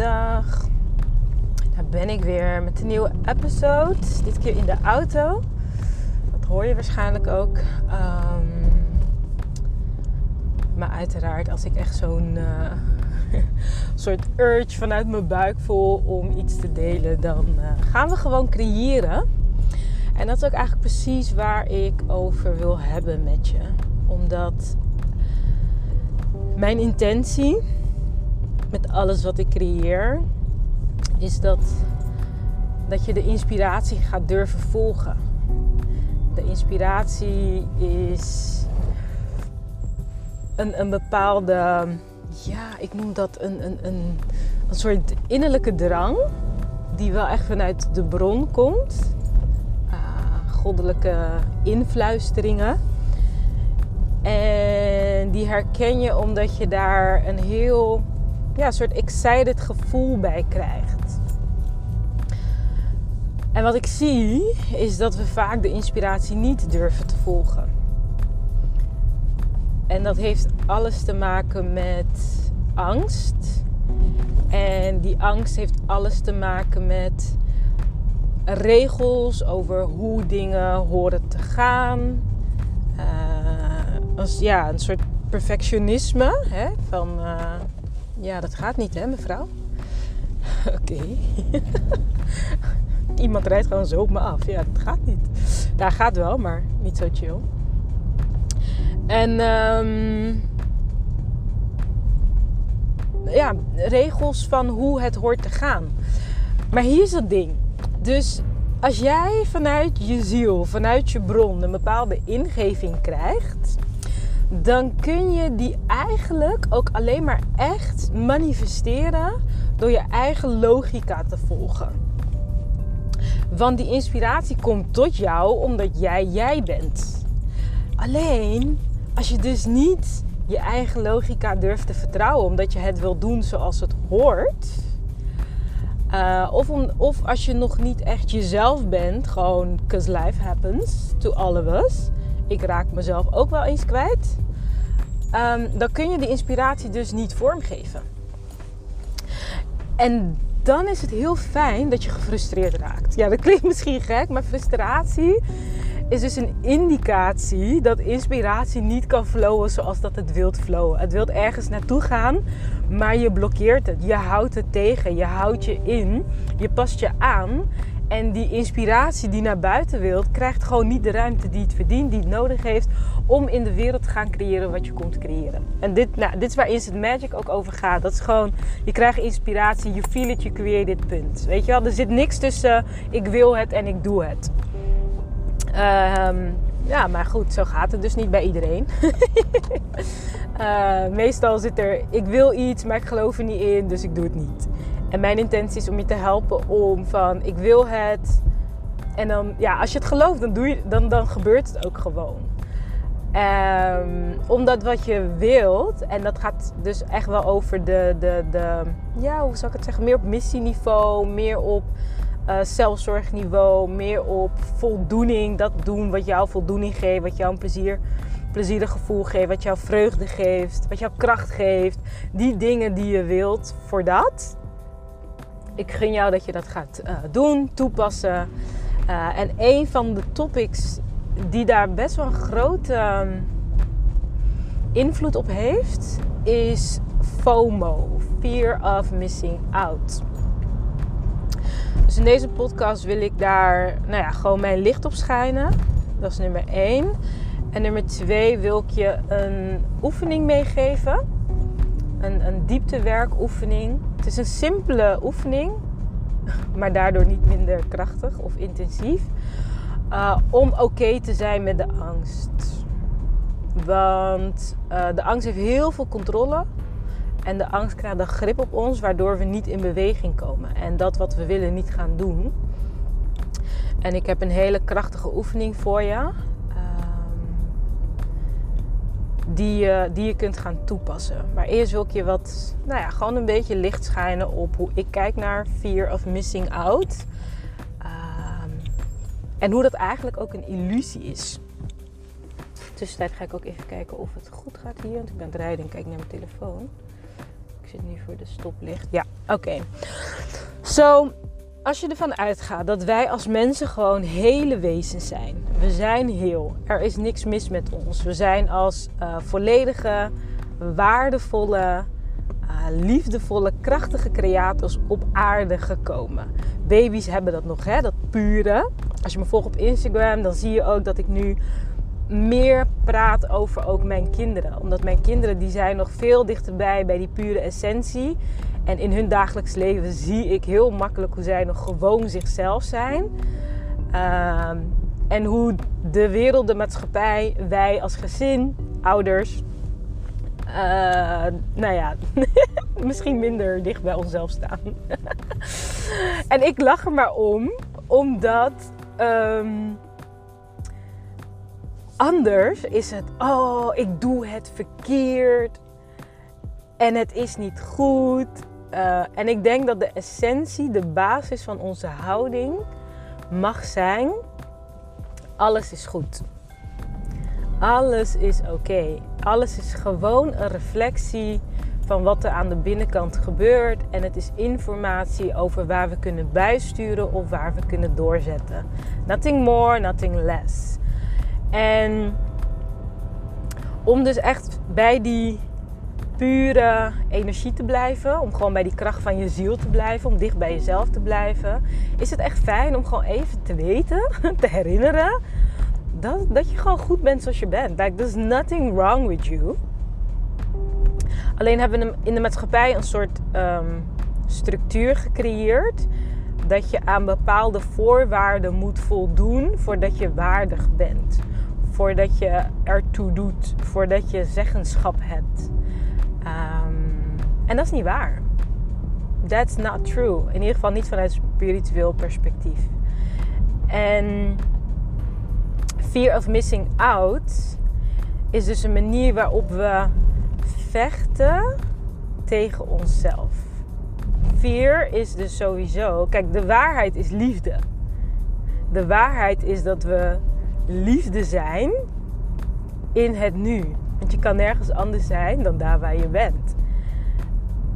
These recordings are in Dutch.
Goedemiddag. Daar ben ik weer met een nieuwe episode. Dit keer in de auto. Dat hoor je waarschijnlijk ook. Um, maar uiteraard, als ik echt zo'n uh, soort urge vanuit mijn buik voel om iets te delen, dan uh, gaan we gewoon creëren. En dat is ook eigenlijk precies waar ik over wil hebben met je. Omdat mijn intentie met alles wat ik creëer, is dat, dat je de inspiratie gaat durven volgen. De inspiratie is een, een bepaalde, ja, ik noem dat een, een, een, een soort innerlijke drang, die wel echt vanuit de bron komt. Uh, goddelijke influisteringen. En die herken je omdat je daar een heel ja, soort excited gevoel bij krijgt. En wat ik zie is dat we vaak de inspiratie niet durven te volgen. En dat heeft alles te maken met angst. En die angst heeft alles te maken met regels over hoe dingen horen te gaan. Uh, als, ja, een soort perfectionisme. Hè, van uh, ja, dat gaat niet, hè, mevrouw? Oké. Iemand rijdt gewoon zo op me af. Ja, dat gaat niet. Daar gaat wel, maar niet zo chill. En um, ja, regels van hoe het hoort te gaan. Maar hier is het ding. Dus als jij vanuit je ziel, vanuit je bron een bepaalde ingeving krijgt, dan kun je die eigenlijk ook alleen maar echt manifesteren door je eigen logica te volgen. Want die inspiratie komt tot jou omdat jij jij bent. Alleen als je dus niet je eigen logica durft te vertrouwen omdat je het wil doen zoals het hoort. Uh, of, of als je nog niet echt jezelf bent, gewoon because life happens to all of us ik raak mezelf ook wel eens kwijt. Um, dan kun je die inspiratie dus niet vormgeven. En dan is het heel fijn dat je gefrustreerd raakt. Ja, dat klinkt misschien gek, maar frustratie is dus een indicatie dat inspiratie niet kan flowen zoals dat het wilt flowen. Het wilt ergens naartoe gaan, maar je blokkeert het. Je houdt het tegen, je houdt je in, je past je aan. En die inspiratie die naar buiten wilt, krijgt gewoon niet de ruimte die het verdient, die het nodig heeft om in de wereld te gaan creëren wat je komt creëren. En dit, nou, dit is waar Instant Magic ook over gaat. Dat is gewoon, je krijgt inspiratie, you feel it, you create it, punt. Weet je wel, er zit niks tussen ik wil het en ik doe het. Um, ja, maar goed, zo gaat het dus niet bij iedereen. uh, meestal zit er, ik wil iets, maar ik geloof er niet in, dus ik doe het niet. En mijn intentie is om je te helpen om van, ik wil het. En dan, ja, als je het gelooft, dan, doe je, dan, dan gebeurt het ook gewoon. Um, omdat wat je wilt, en dat gaat dus echt wel over de, de, de, ja, hoe zou ik het zeggen, meer op missieniveau, meer op uh, zelfzorgniveau, meer op voldoening. Dat doen wat jou voldoening geeft, wat jou een plezier, plezierig gevoel geeft, wat jou vreugde geeft, wat jou kracht geeft. Die dingen die je wilt voor dat. Ik gun jou dat je dat gaat uh, doen, toepassen. Uh, en een van de topics die daar best wel een grote uh, invloed op heeft, is FOMO, Fear of Missing Out. Dus in deze podcast wil ik daar nou ja, gewoon mijn licht op schijnen. Dat is nummer 1. En nummer 2 wil ik je een oefening meegeven. Een, een dieptewerkoefening. Het is een simpele oefening, maar daardoor niet minder krachtig of intensief. Uh, om oké te zijn met de angst. Want uh, de angst heeft heel veel controle en de angst krijgt dan grip op ons, waardoor we niet in beweging komen. En dat wat we willen niet gaan doen. En ik heb een hele krachtige oefening voor je. Die, je, die je kunt gaan toepassen. Maar eerst wil ik je wat, nou ja, gewoon een beetje licht schijnen op hoe ik kijk naar fear of missing out. Um, en hoe dat eigenlijk ook een illusie is. Tussentijd ga ik ook even kijken of het goed gaat hier. Want ik ben het rijden en kijk naar mijn telefoon zit nu voor de stoplicht. Ja, oké. Zo, als je ervan uitgaat dat wij als mensen gewoon hele wezens zijn. We zijn heel. Er is niks mis met ons. We zijn als uh, volledige, waardevolle, uh, liefdevolle, krachtige creators op aarde gekomen. Baby's hebben dat nog, hè? dat pure. Als je me volgt op Instagram, dan zie je ook dat ik nu meer praat over ook mijn kinderen. Omdat mijn kinderen die zijn nog veel dichterbij bij die pure essentie. En in hun dagelijks leven zie ik heel makkelijk hoe zij nog gewoon zichzelf zijn. Uh, en hoe de wereld, de maatschappij, wij als gezin, ouders, uh, nou ja, misschien minder dicht bij onszelf staan. en ik lach er maar om, omdat um, anders is het, oh, ik doe het verkeerd en het is niet goed. Uh, en ik denk dat de essentie, de basis van onze houding mag zijn: alles is goed. Alles is oké. Alles is gewoon een reflectie van wat er aan de binnenkant gebeurt. En het is informatie over waar we kunnen bijsturen of waar we kunnen doorzetten. Nothing more, nothing less. En om dus echt bij die pure energie te blijven, om gewoon bij die kracht van je ziel te blijven, om dicht bij jezelf te blijven, is het echt fijn om gewoon even te weten, te herinneren dat, dat je gewoon goed bent zoals je bent. Like, there's nothing wrong with you. Alleen hebben we in de maatschappij een soort um, structuur gecreëerd dat je aan bepaalde voorwaarden moet voldoen voordat je waardig bent. Voordat je ertoe doet, voordat je zeggenschap hebt. Um, en dat is niet waar. That's not true. In ieder geval niet vanuit spiritueel perspectief. En fear of missing out is dus een manier waarop we vechten tegen onszelf. Fear is dus sowieso. Kijk, de waarheid is liefde. De waarheid is dat we liefde zijn in het nu. Je kan nergens anders zijn dan daar waar je bent.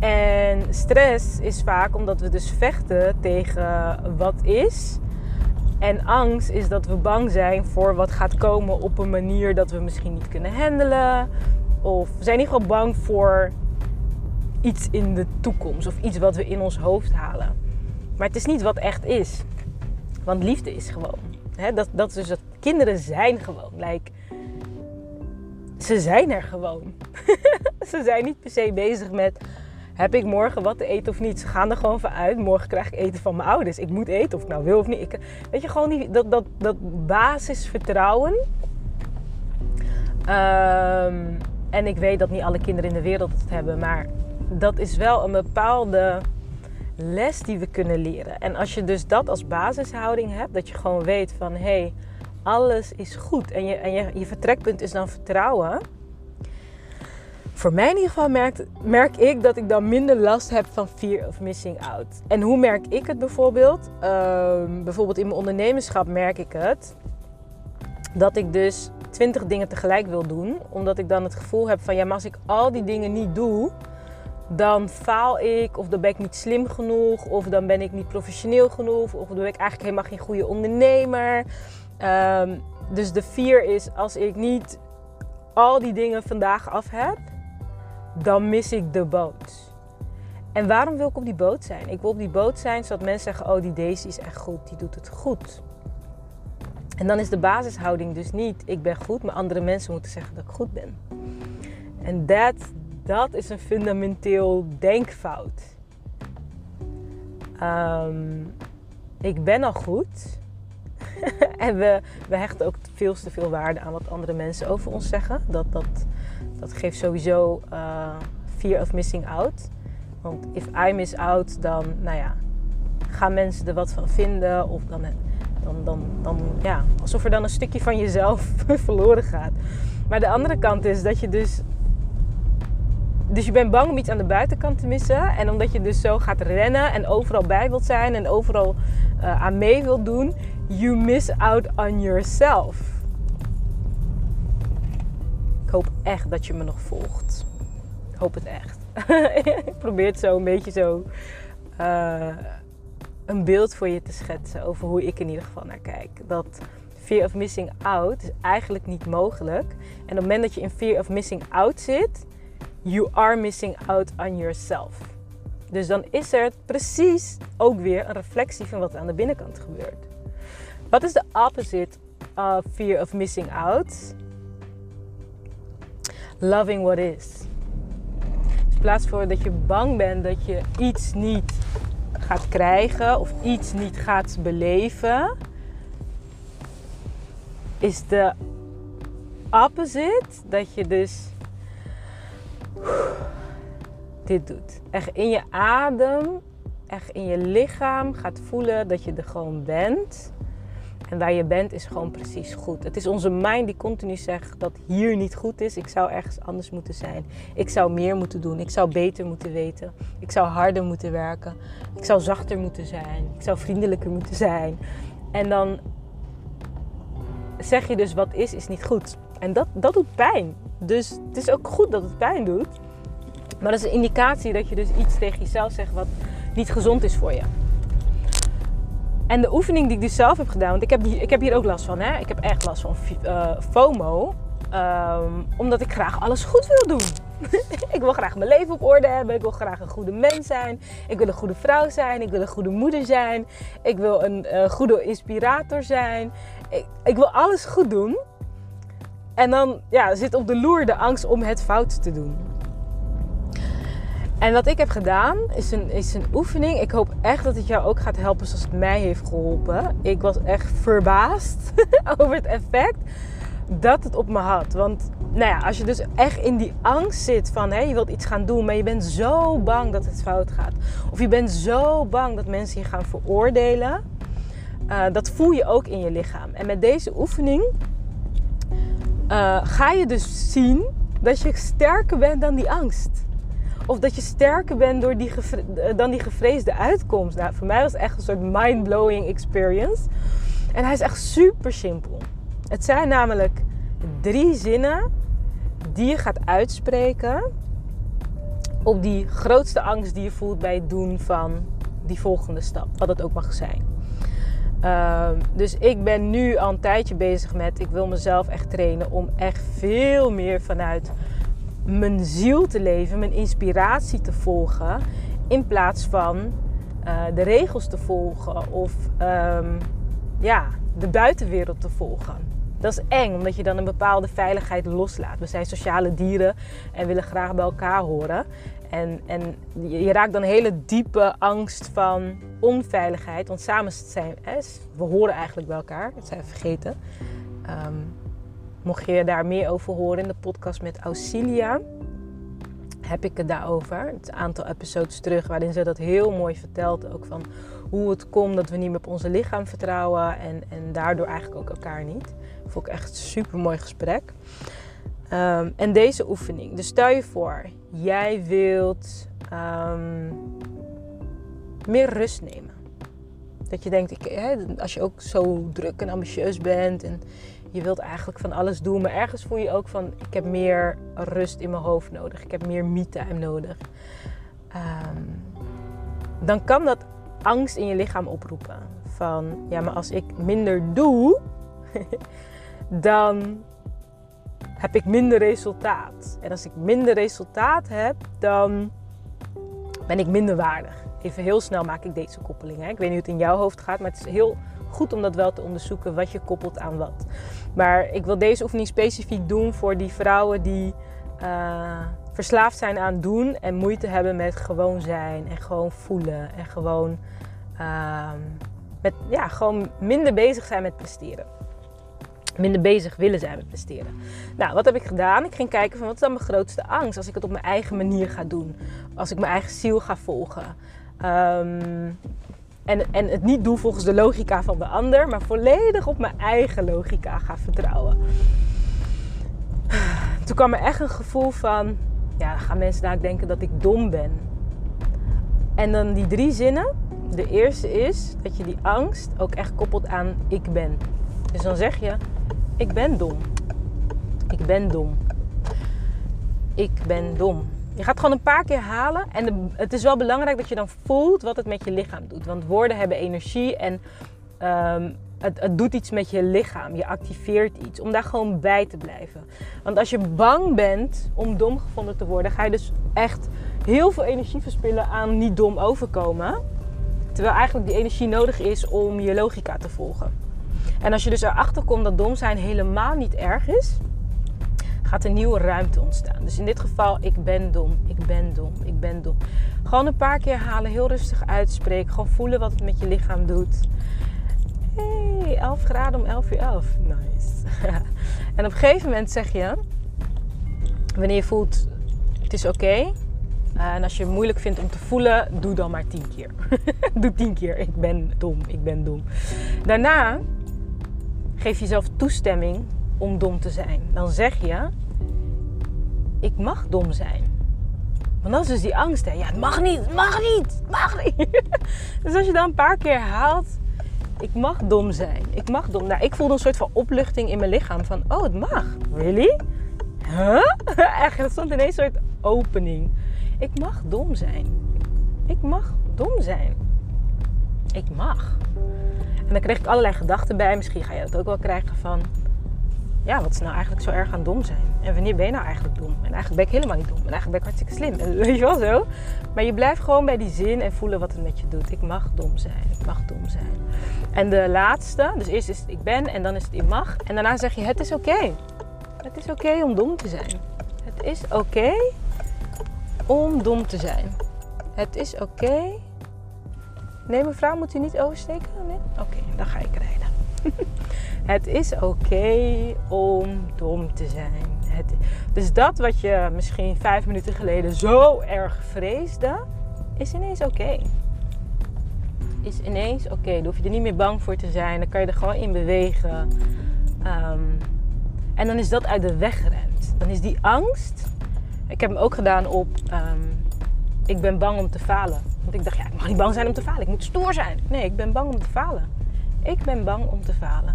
En stress is vaak omdat we dus vechten tegen wat is. En angst is dat we bang zijn voor wat gaat komen op een manier dat we misschien niet kunnen handelen. Of we zijn niet gewoon bang voor iets in de toekomst of iets wat we in ons hoofd halen. Maar het is niet wat echt is. Want liefde is gewoon. dat, dat dus dat kinderen zijn gewoon. Like, ze zijn er gewoon. ze zijn niet per se bezig met heb ik morgen wat te eten of niet? Ze gaan er gewoon van uit. Morgen krijg ik eten van mijn ouders. Ik moet eten of ik nou wil of niet. Ik, weet je, gewoon die, dat, dat, dat basisvertrouwen. Um, en ik weet dat niet alle kinderen in de wereld het hebben. Maar dat is wel een bepaalde les die we kunnen leren. En als je dus dat als basishouding hebt. Dat je gewoon weet van... Hey, alles is goed. En, je, en je, je vertrekpunt is dan vertrouwen voor mij in ieder geval merk, merk ik dat ik dan minder last heb van fear of missing out. En hoe merk ik het bijvoorbeeld? Uh, bijvoorbeeld in mijn ondernemerschap merk ik het. Dat ik dus twintig dingen tegelijk wil doen. Omdat ik dan het gevoel heb van ja, maar als ik al die dingen niet doe, dan faal ik. Of dan ben ik niet slim genoeg. Of dan ben ik niet professioneel genoeg. Of dan ben ik eigenlijk helemaal geen goede ondernemer. Um, dus de fear is als ik niet al die dingen vandaag af heb, dan mis ik de boot. En waarom wil ik op die boot zijn? Ik wil op die boot zijn zodat mensen zeggen: Oh, die Daisy is echt goed, die doet het goed. En dan is de basishouding dus niet: Ik ben goed, maar andere mensen moeten zeggen dat ik goed ben. En dat, dat is een fundamenteel denkfout. Um, ik ben al goed. en we, we hechten ook veel te veel waarde aan wat andere mensen over ons zeggen. Dat, dat, dat geeft sowieso uh, fear of missing out. Want if I miss out, dan nou ja, gaan mensen er wat van vinden. Of dan, dan, dan, dan ja, alsof er dan een stukje van jezelf verloren gaat. Maar de andere kant is dat je dus. Dus je bent bang om iets aan de buitenkant te missen. En omdat je dus zo gaat rennen en overal bij wilt zijn en overal uh, aan mee wilt doen, you miss out on yourself. Ik hoop echt dat je me nog volgt. Ik hoop het echt. ik probeer het zo een beetje zo uh, een beeld voor je te schetsen over hoe ik in ieder geval naar kijk. Dat fear of missing out is eigenlijk niet mogelijk. En op het moment dat je in fear of missing out zit, you are missing out on yourself. Dus dan is er precies ook weer een reflectie van wat aan de binnenkant gebeurt. Wat is de opposite of fear of missing out? Loving what is. Dus in plaats voor dat je bang bent dat je iets niet gaat krijgen of iets niet gaat beleven, is de opposite dat je dus dit doet. Echt in je adem, echt in je lichaam gaat voelen dat je er gewoon bent. En waar je bent is gewoon precies goed. Het is onze mind die continu zegt dat hier niet goed is. Ik zou ergens anders moeten zijn. Ik zou meer moeten doen. Ik zou beter moeten weten. Ik zou harder moeten werken. Ik zou zachter moeten zijn. Ik zou vriendelijker moeten zijn. En dan zeg je dus wat is, is niet goed. En dat, dat doet pijn. Dus het is ook goed dat het pijn doet. Maar dat is een indicatie dat je dus iets tegen jezelf zegt wat niet gezond is voor je. En de oefening die ik dus zelf heb gedaan, want ik heb, ik heb hier ook last van. Hè? Ik heb echt last van uh, FOMO. Um, omdat ik graag alles goed wil doen. ik wil graag mijn leven op orde hebben. Ik wil graag een goede mens zijn. Ik wil een goede vrouw zijn. Ik wil een goede moeder zijn. Ik wil een uh, goede inspirator zijn. Ik, ik, wil alles goed doen. En dan ja, zit op de loer de angst om het fout te doen. En wat ik heb gedaan is een, is een oefening. Ik hoop echt dat het jou ook gaat helpen zoals het mij heeft geholpen. Ik was echt verbaasd over het effect dat het op me had. Want nou ja, als je dus echt in die angst zit van hè, je wilt iets gaan doen, maar je bent zo bang dat het fout gaat. Of je bent zo bang dat mensen je gaan veroordelen. Uh, dat voel je ook in je lichaam. En met deze oefening uh, ga je dus zien dat je sterker bent dan die angst. Of dat je sterker bent door die eh, dan die gevreesde uitkomst. Nou, voor mij was het echt een soort mind-blowing experience. En hij is echt super simpel. Het zijn namelijk drie zinnen die je gaat uitspreken op die grootste angst die je voelt bij het doen van die volgende stap, wat het ook mag zijn. Uh, dus ik ben nu al een tijdje bezig met, ik wil mezelf echt trainen om echt veel meer vanuit mijn ziel te leven, mijn inspiratie te volgen, in plaats van uh, de regels te volgen of um, ja, de buitenwereld te volgen. Dat is eng, omdat je dan een bepaalde veiligheid loslaat. We zijn sociale dieren en willen graag bij elkaar horen. En, en je raakt dan hele diepe angst van onveiligheid. Want samen zijn we horen eigenlijk bij elkaar. Dat zijn vergeten. Um, Mocht je daar meer over horen in de podcast met Auxilia, heb ik het daarover. Het aantal episodes terug waarin ze dat heel mooi vertelt. Ook van hoe het komt dat we niet meer op onze lichaam vertrouwen en, en daardoor eigenlijk ook elkaar niet. Vond ik echt een super mooi gesprek. Um, en deze oefening. Dus stel je voor, jij wilt um, meer rust nemen. Dat je denkt, ik, hè, als je ook zo druk en ambitieus bent en je wilt eigenlijk van alles doen, maar ergens voel je ook van ik heb meer rust in mijn hoofd nodig. Ik heb meer me-time nodig. Um, dan kan dat angst in je lichaam oproepen. Van ja, maar als ik minder doe, dan heb ik minder resultaat. En als ik minder resultaat heb, dan ben ik minder waardig. Even heel snel maak ik deze koppeling. Hè. Ik weet niet hoe het in jouw hoofd gaat, maar het is heel goed om dat wel te onderzoeken wat je koppelt aan wat. Maar ik wil deze oefening specifiek doen voor die vrouwen die uh, verslaafd zijn aan doen en moeite hebben met gewoon zijn en gewoon voelen en gewoon, uh, met, ja, gewoon minder bezig zijn met presteren. Minder bezig willen zijn met presteren. Nou, wat heb ik gedaan? Ik ging kijken van wat is dan mijn grootste angst als ik het op mijn eigen manier ga doen. Als ik mijn eigen ziel ga volgen. Um, en, en het niet doe volgens de logica van de ander, maar volledig op mijn eigen logica ga vertrouwen. Toen kwam er echt een gevoel van, ja, dan gaan mensen daar denken dat ik dom ben. En dan die drie zinnen. De eerste is dat je die angst ook echt koppelt aan ik ben. Dus dan zeg je, ik ben dom. Ik ben dom. Ik ben dom. Je gaat gewoon een paar keer halen. En het is wel belangrijk dat je dan voelt wat het met je lichaam doet. Want woorden hebben energie en ehm, het, het, doet iets met je lichaam. Je activeert iets. Om daar gewoon bij te blijven. Want als je bang bent om dom gevonden te worden, ga je dus echt heel veel energie verspillen aan niet dom overkomen. Terwijl eigenlijk die energie nodig is om je logica te volgen. En als je dus erachter komt dat dom zijn helemaal niet erg is, gaat een nieuwe ruimte ontstaan. Dus in dit geval, ik ben dom, ik ben dom, ik ben dom. Gewoon een paar keer halen, heel rustig uitspreken. Gewoon voelen wat het met je lichaam doet. Hey, 11 graden om 11 uur 11. Nice. en op een gegeven moment zeg je, wanneer je voelt, het is oké. Eh, en als je het moeilijk vindt om te voelen, doe dan maar tien keer. doe tien keer. Ik ben dom, ik ben dom. Daarna geef jezelf toestemming om dom te zijn. Dan zeg je, ik mag dom zijn. Want dat is dus die angst. Hè? Ja, het mag niet, het mag niet, het mag niet. dus als je dan een paar keer haalt, ik mag dom zijn. Ik mag dom. Nou, ik voelde een soort van opluchting in mijn lichaam van, oh, het mag. Really? Huh? Echt, er stond ineens een soort opening. Ik mag dom zijn. Ik mag dom zijn. Ik mag. En dan kreeg ik allerlei gedachten bij. Misschien ga je dat ook wel krijgen van... Ja, wat is nou eigenlijk zo erg aan dom zijn? En wanneer ben je nou eigenlijk dom? En eigenlijk ben ik helemaal niet dom. En eigenlijk ben ik hartstikke slim. En weet je wel zo? Maar je blijft gewoon bij die zin en voelen wat het met je doet. Ik mag dom zijn. Ik mag dom zijn. En de laatste, dus eerst is het ik ben en dan is het ik mag. En daarna zeg je het is oké. Het is oké om dom te zijn. Het is oké om dom te zijn. Het is oké. Nee, mevrouw, moet u niet oversteken? Oké, dan ga ik rijden. het is oké om dom te zijn. Het, dus dat wat je misschien vijf minuten geleden zo erg vreesde, is ineens oké. Is ineens oké. Dan hoef je er niet meer bang voor te zijn. Dan kan je er gewoon in bewegen. Ehm, en dan is dat uit de weg gerend. Dan is die angst ik heb hem ook gedaan op ehm, ik ben bang om te falen. Want ik dacht, ja, ik mag niet bang zijn om te falen. Ik moet stoer zijn. Nee, ik ben bang om te falen. Ik ben bang om te falen.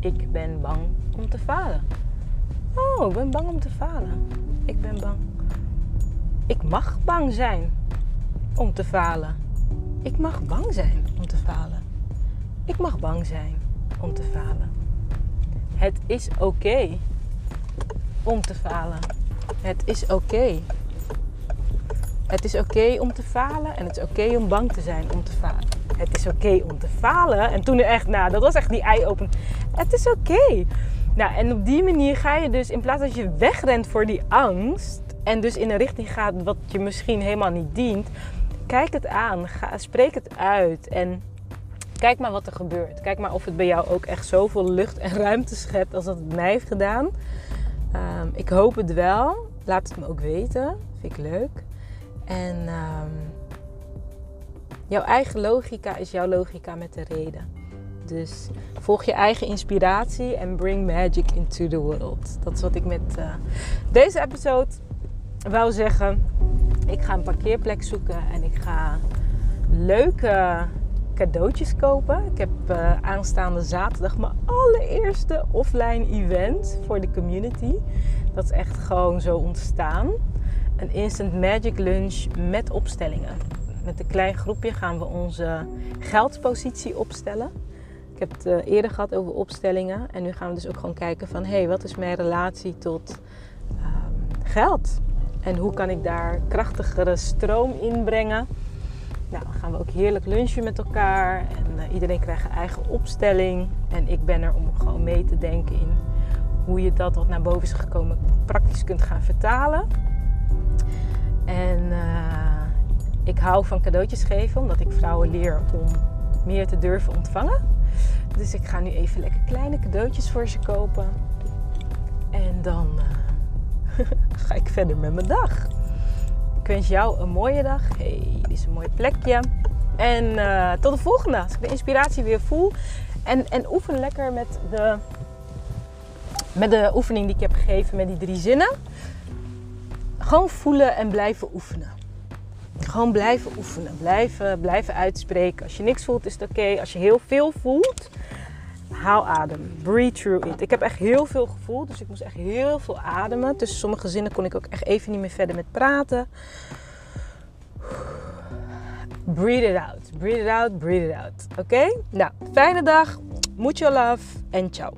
Ik ben bang om te falen. Oh, ik ben bang om te falen. Ik ben bang. Ik mag bang zijn om te falen. Ik mag bang zijn om te falen. Ik mag bang zijn om te falen. Het is oké om te falen. Het is oké. Het is oké om te falen en het is oké om bang te zijn om te falen. Het is oké om te falen. En toen echt, nou, dat was echt die eye-open. Het is oké. Nou, en op die manier ga je dus, in plaats dat je wegrent voor die angst en dus in een richting gaat wat je misschien helemaal niet dient, kijk het aan, ga, spreek het uit en kijk maar wat er gebeurt. Kijk maar of het bij jou ook echt zoveel lucht en ruimte schept als dat het mij heeft gedaan. Ehm, ik hoop het wel. Laat het me ook weten. Vind ik leuk. En ehm, jouw eigen logica is jouw logica met de reden. Dus volg je eigen inspiratie en bring magic into the world. Dat is wat ik met uh, deze episode wou zeggen. Ik ga een parkeerplek zoeken en ik ga leuke cadeautjes kopen. Ik heb uh, aanstaande zaterdag mijn allereerste offline event voor de community. Dat is echt gewoon zo ontstaan. Een instant magic lunch met opstellingen. Met een klein groepje gaan we onze geldspositie opstellen. Ik heb het uh, eerder gehad over opstellingen. En nu gaan we dus ook gewoon kijken van... hé, hey, wat is mijn relatie tot uh, geld? En hoe kan ik daar krachtigere stroom in brengen? Nou, dan gaan we ook heerlijk lunchen met elkaar. En uh, iedereen krijgt een eigen opstelling. En ik ben er om gewoon mee te denken in hoe je dat wat naar boven is gekomen praktisch kunt gaan vertalen. En uh, ik hou van cadeautjes geven, omdat ik vrouwen leer om meer te durven ontvangen. Dus ik ga nu even lekker kleine cadeautjes voor ze kopen. En dan uh, ga ik verder met mijn dag. Ik wens jou een mooie dag. Hey, dit is een mooi plekje. En uh, tot de volgende. Als ik de inspiratie weer voel. En, en oefen lekker met de, met de oefening die ik heb gegeven met die drie zinnen. Gewoon voelen en blijven oefenen. Gewoon blijven oefenen. Blijven, blijven uitspreken. Als je niks voelt is het oké. Als je heel veel voelt, haal adem. Breathe through it. Ik heb echt heel veel gevoel, dus ik moest echt heel veel ademen. Tussen sommige zinnen kon ik ook echt even niet meer verder met praten. Breathe it out. Breathe it out, breathe it out. Oké? Nou, fijne dag. Mucho love en ciao.